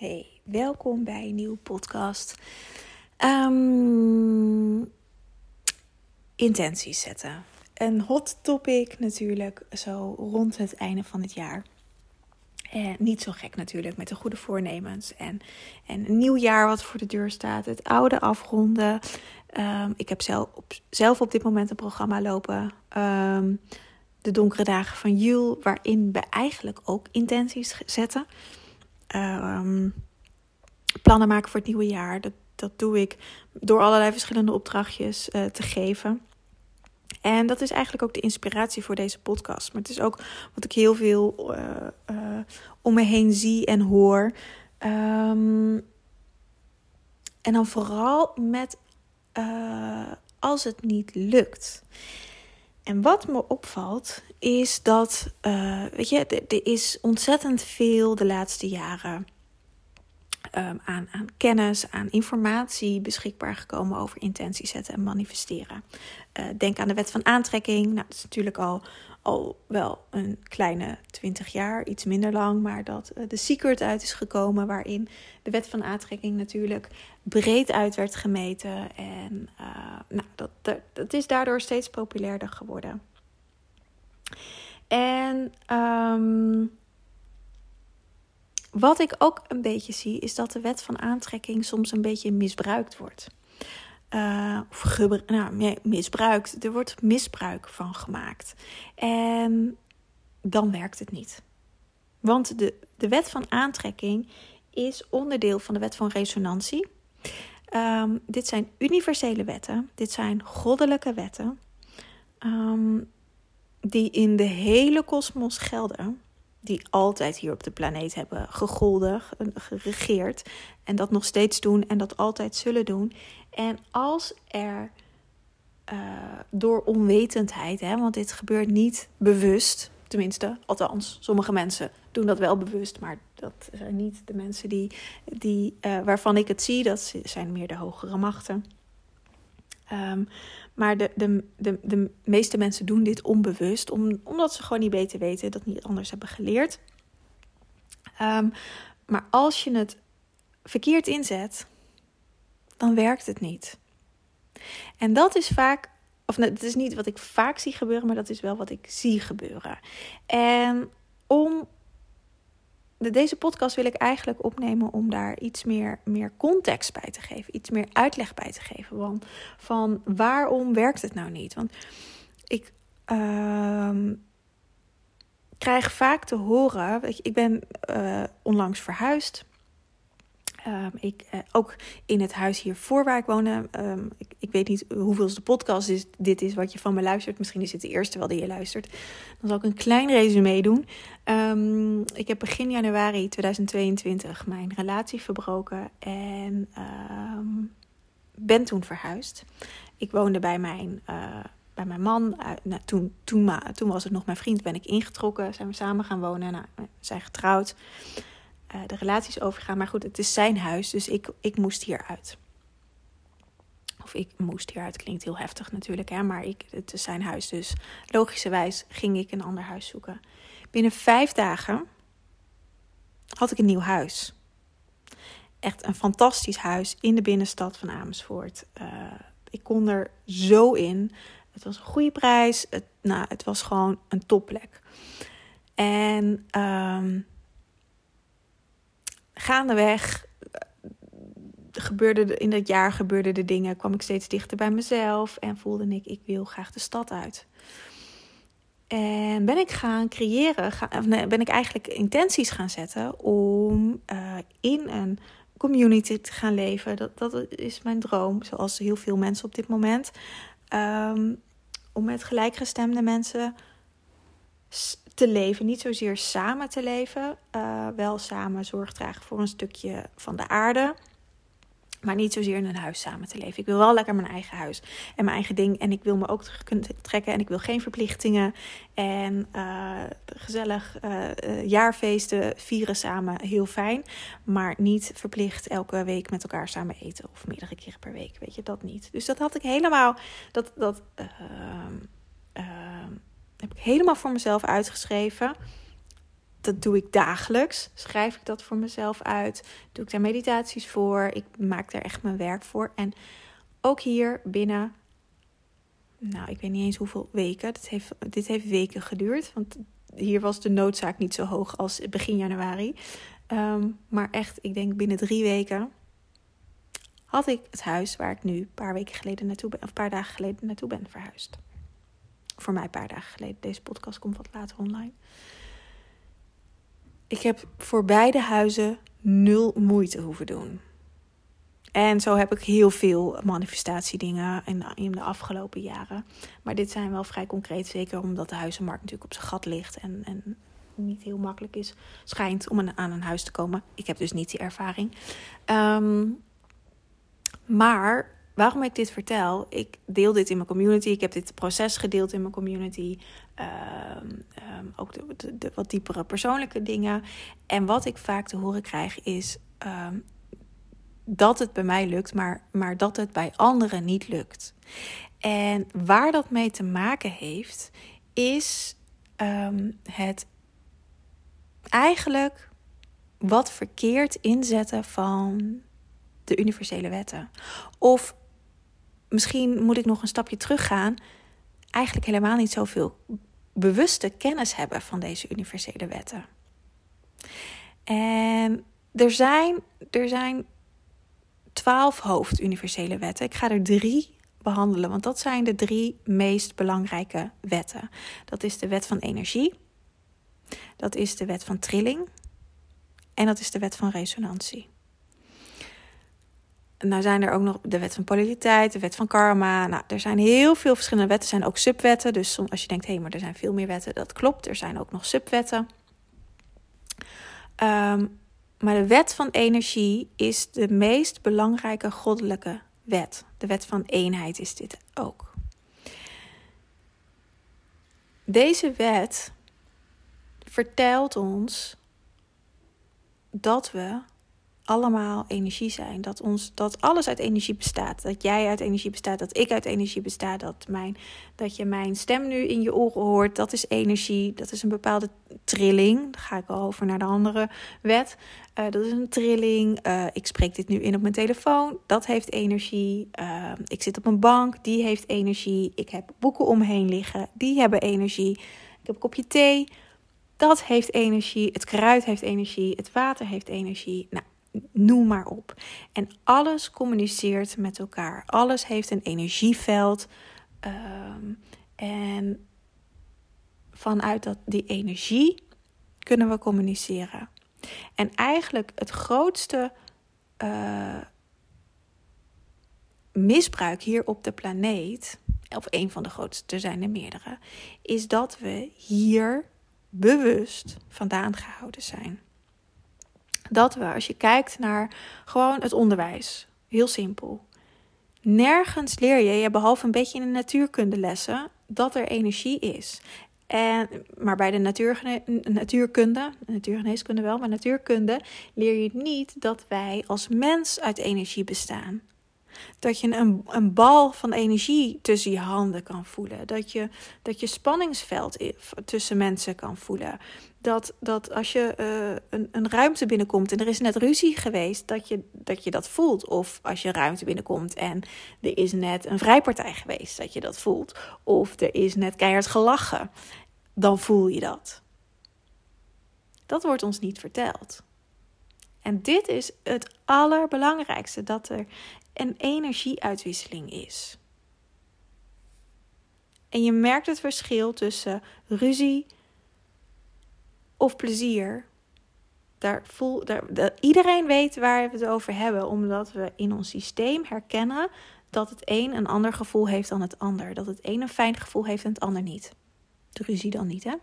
Hey, welkom bij een nieuwe podcast. Um, intenties zetten. Een hot topic natuurlijk, zo rond het einde van het jaar. En niet zo gek natuurlijk met de goede voornemens. En, en een nieuw jaar wat voor de deur staat. Het oude afronden. Um, ik heb zelf op, zelf op dit moment een programma lopen. Um, de donkere dagen van Jul. Waarin we eigenlijk ook intenties zetten. Um, plannen maken voor het nieuwe jaar. Dat, dat doe ik door allerlei verschillende opdrachtjes uh, te geven. En dat is eigenlijk ook de inspiratie voor deze podcast. Maar het is ook wat ik heel veel uh, uh, om me heen zie en hoor. Um, en dan vooral met als het niet lukt. En wat me opvalt is dat, weet je, er is ontzettend veel de laatste jaren um, aan, aan kennis, aan informatie beschikbaar gekomen over intentie zetten en manifesteren. Uh, denk aan de wet van aantrekking. Nou, dat is natuurlijk al, al wel een kleine 20 jaar, iets minder lang, maar dat uh, de secret uit is gekomen, waarin de wet van aantrekking natuurlijk breed uit werd gemeten. En uh, nou, dat, dat, is daardoor steeds populairder geworden. En um, wat ik ook een beetje zie, is dat de wet van aantrekking soms een beetje misbruikt wordt. Uh, of nou, misbruikt. Er wordt misbruik van gemaakt. En dan werkt het niet. Want de, de wet van aantrekking is onderdeel van de wet van resonantie. Um, dit zijn universele wetten. Dit zijn goddelijke wetten. Um, die in de hele kosmos gelden die altijd hier op de planeet hebben gegolden, geregeerd. En dat nog steeds doen en dat altijd zullen doen. En als er uh, door onwetendheid, hè, want dit gebeurt niet bewust, tenminste, althans, sommige mensen doen dat wel bewust, maar dat zijn niet de mensen die, die, uh, waarvan ik het zie, dat zijn meer de hogere machten. Um, maar de, de, de, de meeste mensen doen dit onbewust, om, omdat ze gewoon niet beter weten, dat niet anders hebben geleerd. Um, maar als je het verkeerd inzet, dan werkt het niet. En dat is vaak, of het is niet wat ik vaak zie gebeuren, maar dat is wel wat ik zie gebeuren. En om deze podcast wil ik eigenlijk opnemen om daar iets meer, meer context bij te geven. Iets meer uitleg bij te geven. Want van waarom werkt het nou niet? Want ik uh, krijg vaak te horen. Weet ik ben uh, onlangs verhuisd. Um, ik, uh, ook in het huis hiervoor waar ik woon. Um, ik, ik, weet niet hoeveelste podcast is, dit is wat je van me luistert. Misschien is het de eerste wel die je luistert. Dan zal ik een klein resume doen. Ik heb begin januari 2022 mijn relatie verbroken. En ben toen verhuisd. Ik woonde bij mijn, uh, bij mijn man. Uh, nou, toen, toen, toen was het nog mijn vriend. Ben ik ingetrokken. Zijn we samen gaan wonen. Nou, we zijn getrouwd uh, de relaties overgaan. Maar goed, het is zijn huis, dus ik, ik moest hieruit. Of ik moest hieruit, klinkt heel heftig natuurlijk, hè, maar ik, het is zijn huis. Dus logischerwijs ging ik een ander huis zoeken. Binnen vijf dagen had ik een nieuw huis. Echt een fantastisch huis in de binnenstad van Amersfoort. Uh, ik kon er zo in. Het was een goede prijs. Het, nou, het was gewoon een topplek. En um, gaandeweg gebeurde in dat jaar gebeurden de dingen, kwam ik steeds dichter bij mezelf en voelde ik, ik wil graag de stad uit. En ben ik gaan creëren, ben ik eigenlijk intenties gaan zetten om uh, in een community te gaan leven. Dat, dat is mijn droom, zoals heel veel mensen op dit moment. Um, om met gelijkgestemde mensen te leven. Niet zozeer samen te leven. Uh, wel samen zorg dragen voor een stukje van de aarde. Maar niet zozeer in een huis samen te leven. Ik wil wel lekker mijn eigen huis en mijn eigen ding. En ik wil me ook terug kunnen trekken. En ik wil geen verplichtingen. En uh, gezellig uh, jaarfeesten vieren samen. Heel fijn. Maar niet verplicht elke week met elkaar samen eten. Of meerdere keren per week. Weet je, dat niet. Dus dat had ik helemaal. Dat, dat, heb ik helemaal voor mezelf uitgeschreven. dat doe ik dagelijks. Schrijf ik dat voor mezelf uit. Doe ik daar meditaties voor. Ik maak daar echt mijn werk voor. En ook hier binnen, nou, ik weet niet eens hoeveel weken. Dit heeft, dit heeft weken geduurd. Want hier was de noodzaak niet zo hoog als begin januari. Ehm, maar echt, ik denk binnen drie weken had ik het huis waar ik nu een paar weken geleden naartoe of een paar dagen geleden naartoe ben verhuisd. Voor mij een paar dagen geleden. Deze podcast komt wat later online. Ik heb voor beide huizen nul moeite hoeven doen. En zo heb ik heel veel manifestatiedingen in de, afgelopen jaren. Maar dit zijn wel vrij concreet, zeker omdat de huizenmarkt natuurlijk op zijn gat ligt en, en niet heel makkelijk is, schijnt om aan een huis te komen. Ik heb dus niet die ervaring. Um, maar waarom ik dit vertel, ik deel dit in mijn community. Ik heb dit proces gedeeld in mijn community. Ehm, ehm, ook de, wat diepere persoonlijke dingen. En wat ik vaak te horen krijg is ehm, dat het bij mij lukt, maar, maar dat het bij anderen niet lukt. En waar dat mee te maken heeft, is het eigenlijk wat verkeerd inzetten van de universele wetten. Of misschien moet ik nog een stapje teruggaan. Eigenlijk helemaal niet zoveel bewuste kennis hebben van deze universele wetten. En er zijn, er zijn twaalf hoofduniversele wetten. Ik ga er drie behandelen, want dat zijn de drie meest belangrijke wetten. Dat is de wet van energie, dat is de wet van trilling en dat is de wet van resonantie. Nou zijn er ook nog de wet van polariteit, de wet van karma. Nou, er zijn heel veel verschillende wetten. Er zijn ook subwetten. Dus als je denkt, hé, hey, maar er zijn veel meer wetten. Dat klopt, er zijn ook nog subwetten. Ehm, maar de wet van energie is de meest belangrijke goddelijke wet. De wet van eenheid is dit ook. Deze wet vertelt ons dat we allemaal energie zijn. Dat, ons, dat alles uit energie bestaat. Dat jij uit energie bestaat, dat ik uit energie besta. Dat, mijn, dat je mijn stem nu in je oren hoort, dat is energie. Dat is een bepaalde trilling. Dan ga ik al over naar de andere wet. Uh, dat is een trilling. Uh, ik spreek dit nu in op mijn telefoon. Dat heeft energie. Uh, ik zit op een bank. Die heeft energie. Ik heb boeken om me heen liggen. Die hebben energie. Ik heb een kopje thee. Dat heeft energie. Het kruid heeft energie. Het water heeft energie. Nou, noem maar op. En alles communiceert met elkaar. Alles heeft een energieveld. Um, en vanuit dat, die energie kunnen we communiceren. En eigenlijk het grootste uh, misbruik hier op de planeet, of een van de grootste, er zijn er meerdere, is dat we hier bewust vandaan gehouden zijn dat we, als je kijkt naar gewoon het onderwijs, heel simpel. Nergens leer je, behalve een beetje in de natuurkundelessen, dat er energie is. En, maar bij de natuurgene, natuurkunde, natuurgeneeskunde wel, maar natuurkunde leer je niet dat wij als mens uit energie bestaan. Dat je een, een bal van energie tussen je handen kan voelen. Dat je, dat je spanningsveld tussen mensen kan voelen. Dat, dat als je uh, een, een ruimte binnenkomt en er is net ruzie geweest, dat je, dat je dat voelt. Of als je ruimte binnenkomt en er is net een vrijpartij geweest, dat je dat voelt. Of er is net keihard gelachen, dan voel je dat. Dat wordt ons niet verteld. En dit is het allerbelangrijkste: dat er een energieuitwisseling is. En je merkt het verschil tussen ruzie of plezier. Daar voel, daar, dat iedereen weet waar we het over hebben, omdat we in ons systeem herkennen dat het een een ander gevoel heeft dan het ander. Dat het een een fijn gevoel heeft en het ander niet. De ruzie dan niet, hè?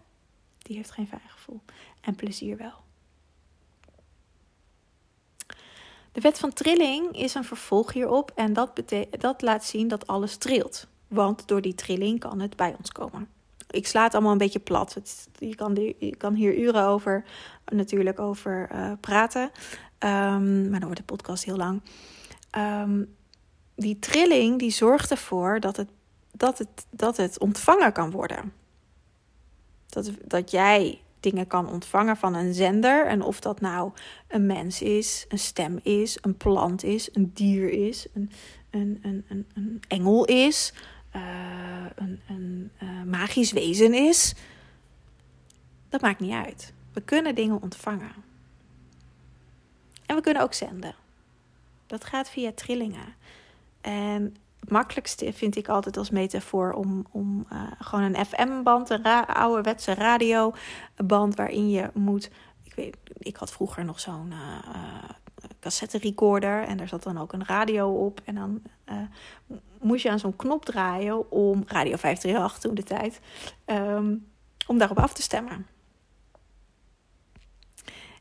Die heeft geen fijn gevoel. En plezier wel. De wet van trilling is een vervolg hierop en dat, dat laat zien dat alles trilt. Want door die trilling kan het bij ons komen. Ik sla het allemaal een beetje plat. Je, kan, je kan hier uren over natuurlijk over uh, praten. Um, maar dan wordt de podcast heel lang. Um, die trilling die zorgt ervoor dat het, dat het, dat het ontvangen kan worden. Dat, dat jij dingen kan ontvangen van een zender. En of dat nou een mens is, een stem is, een plant is, een dier is, een, een, een, een engel is, uh, een, een uh, magisch wezen is. Dat maakt niet uit. We kunnen dingen ontvangen. En we kunnen ook zenden. Dat gaat via trillingen. En het makkelijkste vind ik altijd als metafoor om, om uh, gewoon een FM-band, een ra ouderwetse radioband, waarin je moet. Ik, weet, ik had vroeger nog zo'n uh, cassette recorder en daar zat dan ook een radio op. En dan moest je aan zo'n knop draaien om Radio 538 toen de tijd, um, om daarop af te stemmen.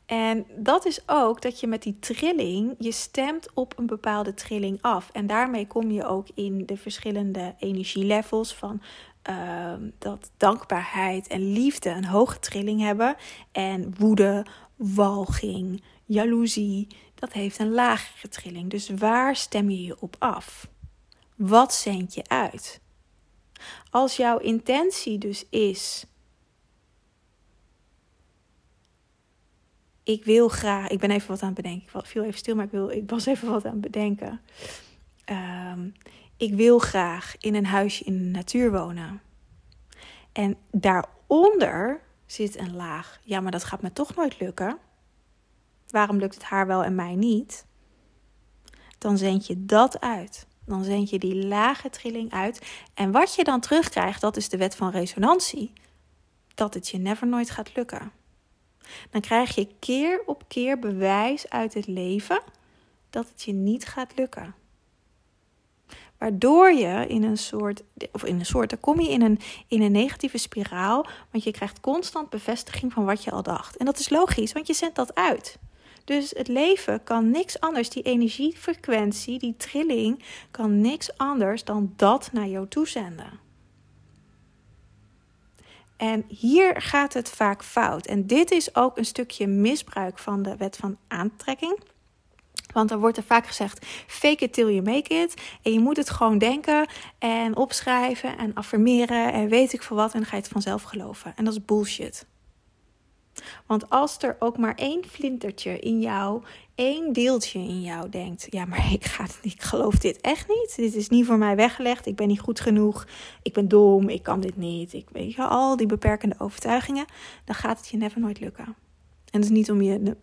En dat is ook dat je met die trilling, je stemt op een bepaalde trilling af. En daarmee kom je ook in de verschillende energielevels van uh, dat dankbaarheid en liefde een hoge trilling hebben. En woede, walging, jaloezie, dat heeft een lagere trilling. Dus waar stem je je op af? Wat zend je uit? Als jouw intentie dus is ik wil graag. Ik ben even wat aan het bedenken. Ik viel even stil, maar ik, wil, ik was even wat aan het bedenken. Um, ik wil graag in een huisje in de natuur wonen. En daaronder zit een laag. Ja, maar dat gaat me toch nooit lukken. Waarom lukt het haar wel en mij niet? Dan zend je dat uit. Dan zend je die lage trilling uit. En wat je dan terugkrijgt, dat is de wet van resonantie. Dat het je never nooit gaat lukken dan krijg je keer op keer bewijs uit het leven dat het je niet gaat lukken. Waardoor je in een soort, of in een soort, dan kom je in een, in een negatieve spiraal, want je krijgt constant bevestiging van wat je al dacht. En dat is logisch, want je zendt dat uit. Dus het leven kan niks anders, die energiefrequentie, die trilling, kan niks anders dan dat naar jou toezenden. En hier gaat het vaak fout. En dit is ook een stukje misbruik van de wet van aantrekking. Want er wordt er vaak gezegd: fake it till you make it. En je moet het gewoon denken en opschrijven en affirmeren en weet ik veel wat. En dan ga je het vanzelf geloven. En dat is bullshit. Want als er ook maar één flintertje in jou, één deeltje in jou denkt: ja, maar ik, ga, ik geloof dit echt niet. Dit is niet voor mij weggelegd. Ik ben niet goed genoeg. Ik ben dom. Ik kan dit niet. Ik weet je, al die beperkende overtuigingen. Dan gaat het je never nooit lukken. En het is niet om je.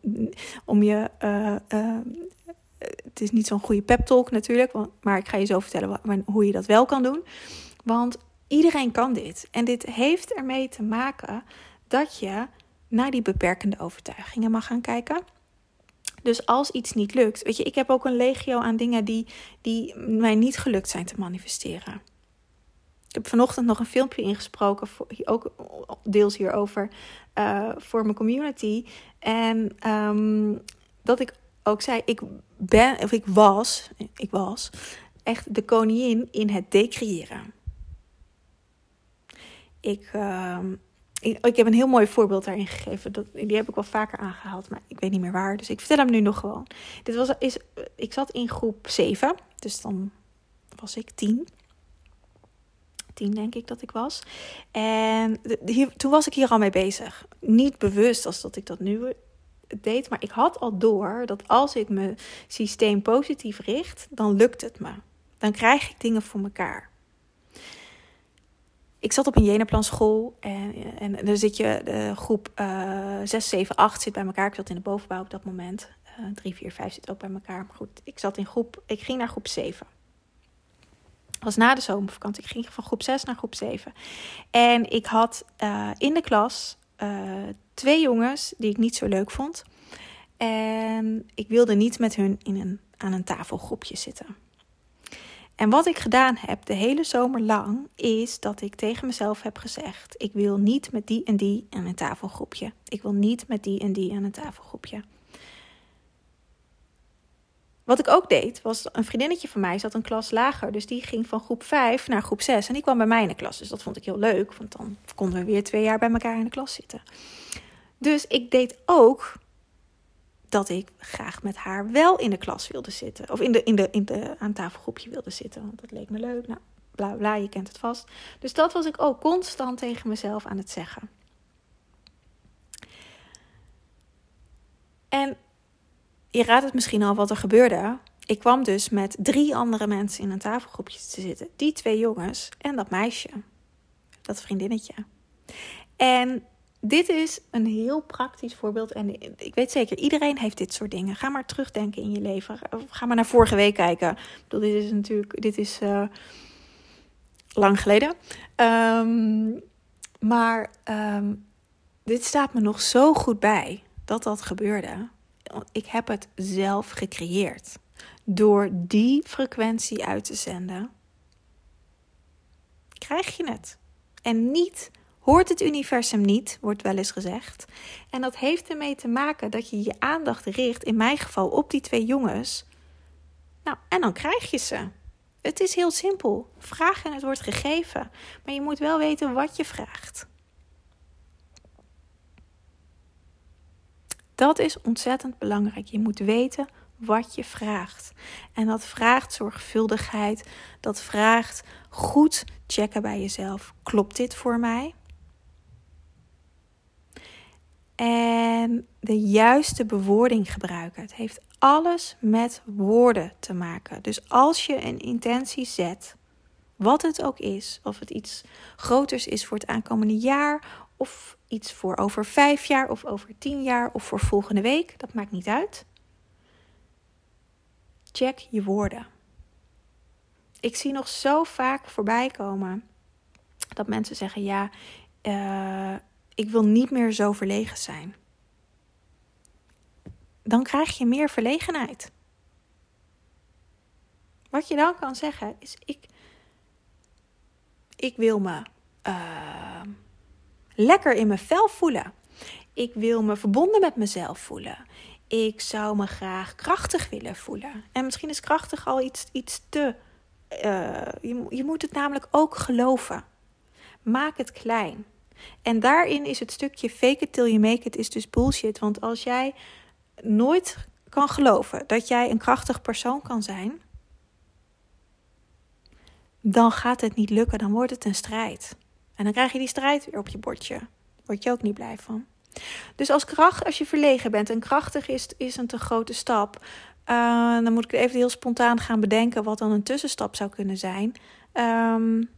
Om je uh, uh, het is niet zo'n goede pep talk natuurlijk. Maar ik ga je zo vertellen hoe je dat wel kan doen. Want iedereen kan dit. En dit heeft ermee te maken dat je naar die beperkende overtuigingen mag gaan kijken. Dus als iets niet lukt, weet je, ik heb ook een legio aan dingen die, die mij niet gelukt zijn te manifesteren. Ik heb vanochtend nog een filmpje ingesproken, ook deels hierover, uh, voor mijn community. En um, dat ik ook zei, ik ben, of ik was, ik was echt de koningin in het decreëren. Ik, uh, ik, heb een heel mooi voorbeeld daarin gegeven. Dat, die heb ik wel vaker aangehaald, maar ik weet niet meer waar. Dus ik vertel hem nu nog gewoon. Dit was, is, ik zat in groep 7, dus dan was ik 10. 10 denk ik dat ik was. En hier, toen was ik hier al mee bezig. Niet bewust als dat ik dat nu deed, maar ik had al door dat als ik mijn systeem positief richt, dan lukt het me. Dan krijg ik dingen voor elkaar ik zat op een Jenaplan school en, en zit je, de groep uh, 6, 7, 8 zit bij elkaar. Ik zat in de bovenbouw op dat moment. Uh, 3, 4, 5 zit ook bij elkaar. Maar goed, ik zat in groep, ik ging naar groep 7. Dat was na de zomervakantie. Ik ging van groep 6 naar groep 7. En ik had uh, in de klas uh, twee jongens die ik niet zo leuk vond. En ik wilde niet met hun in een, aan een tafelgroepje zitten. En wat ik gedaan heb de hele zomer lang, is dat ik tegen mezelf heb gezegd: ik wil niet met die en die aan een tafelgroepje. Ik wil niet met die en die aan een tafelgroepje. Wat ik ook deed, was een vriendinnetje van mij zat een klas lager. Dus die ging van groep 5 naar groep 6. En die kwam bij mij in de klas. Dus dat vond ik heel leuk, want dan konden we weer twee jaar bij elkaar in de klas zitten. Dus ik deed ook dat ik graag met haar wel in de klas wilde zitten. Of in de, in de, in de aan tafelgroepje wilde zitten. Want dat leek me leuk. Nou, bla bla, je kent het vast. Dus dat was ik ook constant tegen mezelf aan het zeggen. En je raadt het misschien al wat er gebeurde. Ik kwam dus met drie andere mensen in een tafelgroepje te zitten. Die twee jongens en dat meisje. Dat vriendinnetje. En dit is een heel praktisch voorbeeld. En ik weet zeker, iedereen heeft dit soort dingen. Ga maar terugdenken in je leven. Ga maar naar vorige week kijken. Dit is natuurlijk, dit is uh, lang geleden. Um, maar um, dit staat me nog zo goed bij dat dat gebeurde. Ik heb het zelf gecreëerd. Door die frequentie uit te zenden, krijg je het. En niet hoort het universum niet, wordt wel eens gezegd. En dat heeft ermee te maken dat je je aandacht richt, in mijn geval, op die twee jongens. Nou, en dan krijg je ze. Het is heel simpel. Vraag en het wordt gegeven. Maar je moet wel weten wat je vraagt. Dat is ontzettend belangrijk. Je moet weten wat je vraagt. En dat vraagt zorgvuldigheid. Dat vraagt goed checken bij jezelf. Klopt dit voor mij? En de juiste bewoording gebruiken. Het heeft alles met woorden te maken. Dus als je een intentie zet, wat het ook is, of het iets groters is voor het aankomende jaar, of iets voor over vijf jaar, of over tien jaar, of voor volgende week, dat maakt niet uit. Check je woorden. Ik zie nog zo vaak voorbij komen dat mensen zeggen: Ja, uh, ik wil niet meer zo verlegen zijn. Dan krijg je meer verlegenheid. Wat je dan kan zeggen is: ik, ik wil me uh, lekker in mijn vel voelen. Ik wil me verbonden met mezelf voelen. Ik zou me graag krachtig willen voelen. En misschien is krachtig al iets, iets te. Uh, je, je moet het namelijk ook geloven. Maak het klein. En daarin is het stukje fake it till you make it is dus bullshit. Want als jij nooit kan geloven dat jij een krachtig persoon kan zijn, dan gaat het niet lukken. Dan wordt het een strijd. En dan krijg je die strijd weer op je bordje. Word je ook niet blij van. Dus als kracht, als je verlegen bent en krachtig is, is een te grote stap. Uh, dan moet ik even heel spontaan gaan bedenken wat dan een tussenstap zou kunnen zijn. Um,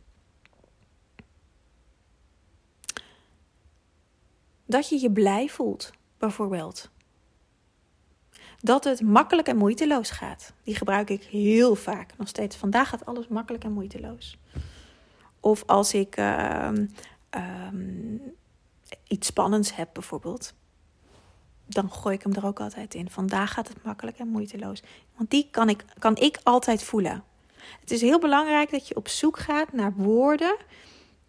dat je je blij voelt, bijvoorbeeld. Dat het makkelijk en moeiteloos gaat. Die gebruik ik heel vaak nog steeds. Vandaag gaat alles makkelijk en moeiteloos. Of als ik uh, iets spannends heb, bijvoorbeeld. Dan gooi ik hem er ook altijd in. Vandaag gaat het makkelijk en moeiteloos. Want die kan ik, kan ik altijd voelen. Het is heel belangrijk dat je op zoek gaat naar woorden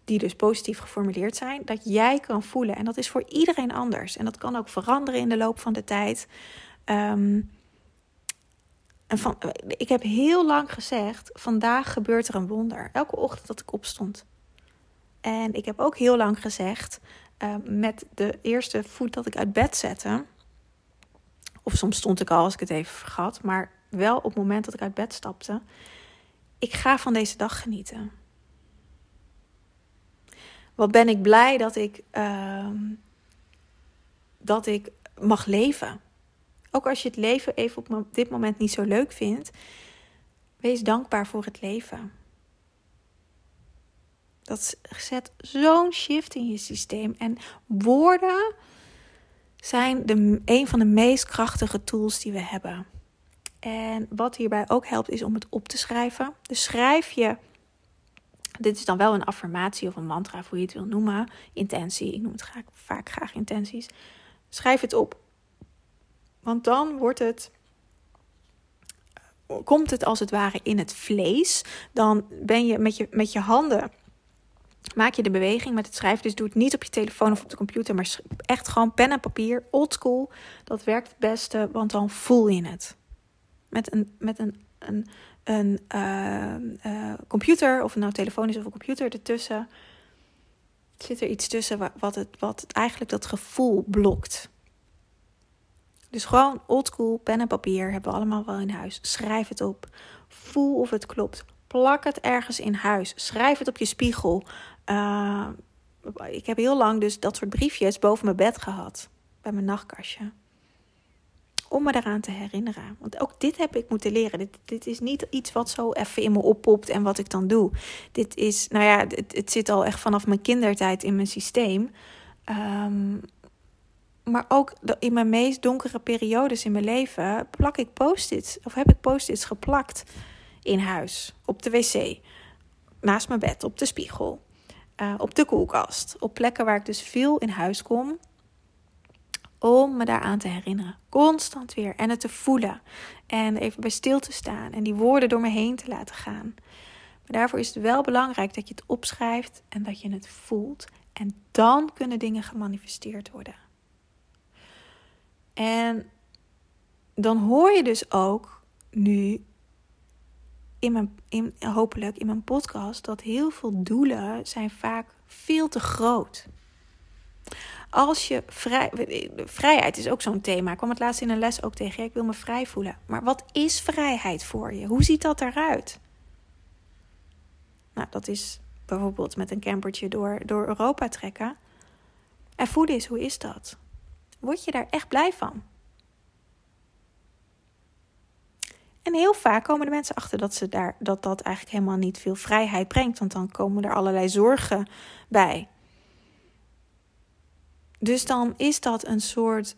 die dus positief geformuleerd zijn, dat jij kan voelen. En dat is voor iedereen anders. En dat kan ook veranderen in de loop van de tijd. Ehm, en van, ik heb heel lang gezegd: vandaag gebeurt er een wonder. Elke ochtend dat ik opstond. En ik heb ook heel lang gezegd: ehm, met de eerste voet dat ik uit bed zette. Of soms stond ik al als ik het even vergat. Maar wel op het moment dat ik uit bed stapte. Ik ga van deze dag genieten. Wat ben ik blij dat ik, uh, dat ik mag leven. Ook als je het leven even op dit moment niet zo leuk vindt, wees dankbaar voor het leven. Dat zet zo'n shift in je systeem. En woorden zijn de, een van de meest krachtige tools die we hebben. En wat hierbij ook helpt, is om het op te schrijven. Dus schrijf je dit is dan wel een affirmatie of een mantra, hoe je het wil noemen. Intentie, ik noem het graag, vaak graag intenties. Schrijf het op. Want dan wordt het komt het als het ware in het vlees. Dan ben je met je, met je handen. Maak je de beweging met het schrijven. Dus doe het niet op je telefoon of op de computer. Maar echt gewoon pen en papier. Old school. Dat werkt het beste. Want dan voel je het. Met een, met een, een een uh, uh, computer, of nou telefoon is of een computer ertussen, zit er iets tussen wat het, wat het eigenlijk dat gevoel blokt. Dus gewoon oldschool, pen en papier hebben we allemaal wel in huis. Schrijf het op. Voel of het klopt. Plak het ergens in huis. Schrijf het op je spiegel. Uh, ik heb heel lang dus dat soort briefjes boven mijn bed gehad. Bij mijn nachtkastje. Om me daaraan te herinneren. Want ook dit heb ik moeten leren. Dit, dit is niet iets wat zo even in me oppopt en wat ik dan doe. Dit is, nou ja, het, het zit al echt vanaf mijn kindertijd in mijn systeem. Ehm, maar ook in mijn meest donkere periodes in mijn leven plak ik post-its. Of heb ik post-its geplakt in huis. Op de wc. Naast mijn bed. Op de spiegel. Uh, op de koelkast. Op plekken waar ik dus veel in huis kom. Om me daaraan te herinneren. Constant weer. En het te voelen. En even bij stil te staan. En die woorden door me heen te laten gaan. Maar daarvoor is het wel belangrijk dat je het opschrijft. En dat je het voelt. En dan kunnen dingen gemanifesteerd worden. En dan hoor je dus ook nu in mijn, in, hopelijk in mijn podcast dat heel veel doelen zijn vaak veel te groot. Als je vrij, vrijheid is ook zo'n thema. Ik kwam het laatst in een les ook tegen. ik wil me vrij voelen. Maar wat is vrijheid voor je? Hoe ziet dat eruit? Nou, dat is bijvoorbeeld met een campertje door, door Europa trekken. En voeden is, hoe is dat? Word je daar echt blij van? En heel vaak komen de mensen achter dat, ze daar, dat dat eigenlijk helemaal niet veel vrijheid brengt, want dan komen er allerlei zorgen bij. Dus dan is dat een soort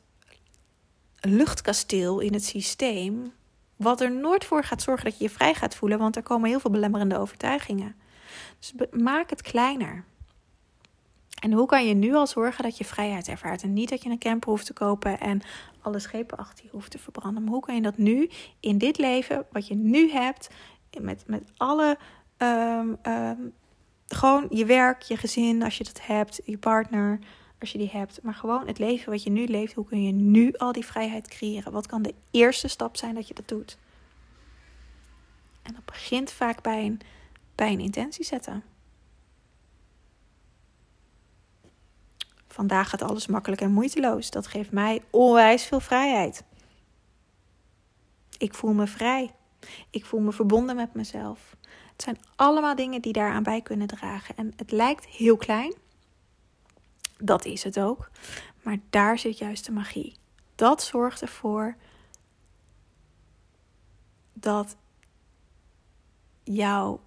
luchtkasteel in het systeem, wat er nooit voor gaat zorgen dat je je vrij gaat voelen, want er komen heel veel belemmerende overtuigingen. Dus maak het kleiner. En hoe kan je nu al zorgen dat je vrijheid ervaart? En niet dat je een camper hoeft te kopen en alle schepen achter je hoeft te verbranden. Maar hoe kan je dat nu in dit leven, wat je nu hebt, met, met alle. Um, um, gewoon je werk, je gezin, als je dat hebt, je partner, als je die hebt. Maar gewoon het leven wat je nu leeft, hoe kun je nu al die vrijheid creëren? Wat kan de eerste stap zijn dat je dat doet? En dat begint vaak bij een, bij een intentie zetten. Vandaag gaat alles makkelijk en moeiteloos. Dat geeft mij onwijs veel vrijheid. Ik voel me vrij. Ik voel me verbonden met mezelf. Het zijn allemaal dingen die daaraan bij kunnen dragen. En het lijkt heel klein. Dat is het ook. Maar daar zit juist de magie. Dat zorgt ervoor dat jouw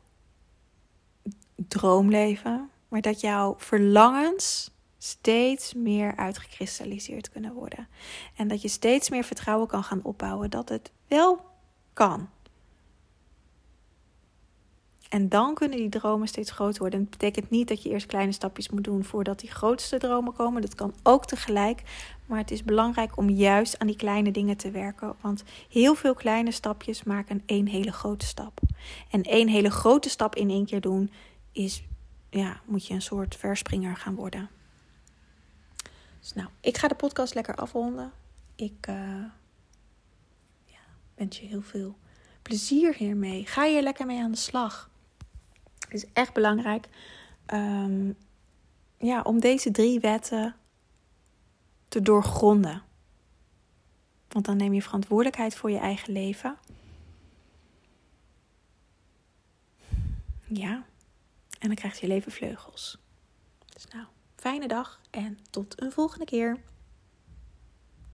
droomleven, maar dat jouw verlangens steeds meer uitgekristalliseerd kunnen worden. En dat je steeds meer vertrouwen kan gaan opbouwen dat het wel kan. En dan kunnen die dromen steeds groter worden. En het betekent niet dat je eerst kleine stapjes moet doen voordat die grootste dromen komen. Dat kan ook tegelijk. Maar het is belangrijk om juist aan die kleine dingen te werken. Want heel veel kleine stapjes maken één hele grote stap. En één hele grote stap in één keer doen is, ja, moet je een soort verspringer gaan worden. Dus nou, ik ga de podcast lekker afronden. Ik uh, ja, wens je heel veel plezier hiermee. Ga hier lekker mee aan de slag. Is echt belangrijk um, ja, om deze drie wetten te doorgronden. Want dan neem je verantwoordelijkheid voor je eigen leven. Ja, en dan krijgt je leven vleugels. Dus nou. Fijne dag en tot een volgende keer.